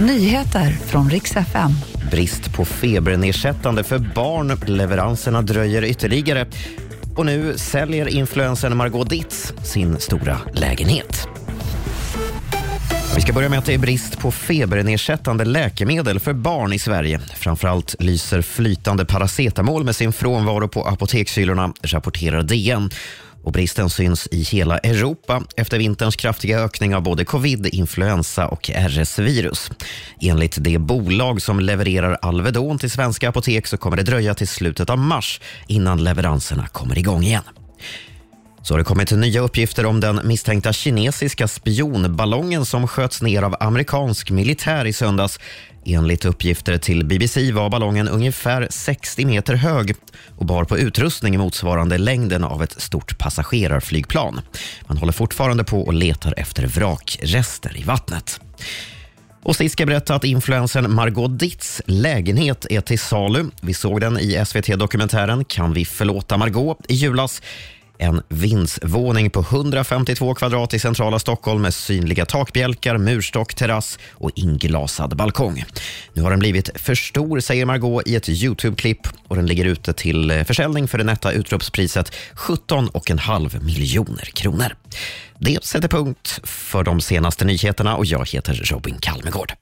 Nyheter från riks FM. Brist på febernedsättande för barn. Leveranserna dröjer ytterligare. Och nu säljer influensen Margot Ditz sin stora lägenhet. Vi ska börja med att det är brist på febernedsättande läkemedel för barn i Sverige. Framförallt lyser flytande paracetamol med sin frånvaro på apotekshyllorna, rapporterar DN. Och bristen syns i hela Europa efter vinterns kraftiga ökning av både covid, influensa och RS-virus. Enligt det bolag som levererar Alvedon till svenska apotek så kommer det dröja till slutet av mars innan leveranserna kommer igång igen. Så har det kommit nya uppgifter om den misstänkta kinesiska spionballongen som sköts ner av amerikansk militär i söndags. Enligt uppgifter till BBC var ballongen ungefär 60 meter hög och bar på utrustning motsvarande längden av ett stort passagerarflygplan. Man håller fortfarande på och letar efter vrakrester i vattnet. Och sist ska jag berätta att influensen Margot Ditts lägenhet är till salu. Vi såg den i SVT-dokumentären Kan vi förlåta Margot i julas. En vindsvåning på 152 kvadrat i centrala Stockholm med synliga takbjälkar, murstock, terrass och inglasad balkong. Nu har den blivit för stor, säger Margot i ett Youtube-klipp och den ligger ute till eh, försäljning för det nätta utropspriset 17,5 miljoner kronor. Det sätter punkt för de senaste nyheterna och jag heter Robin Kalmegård.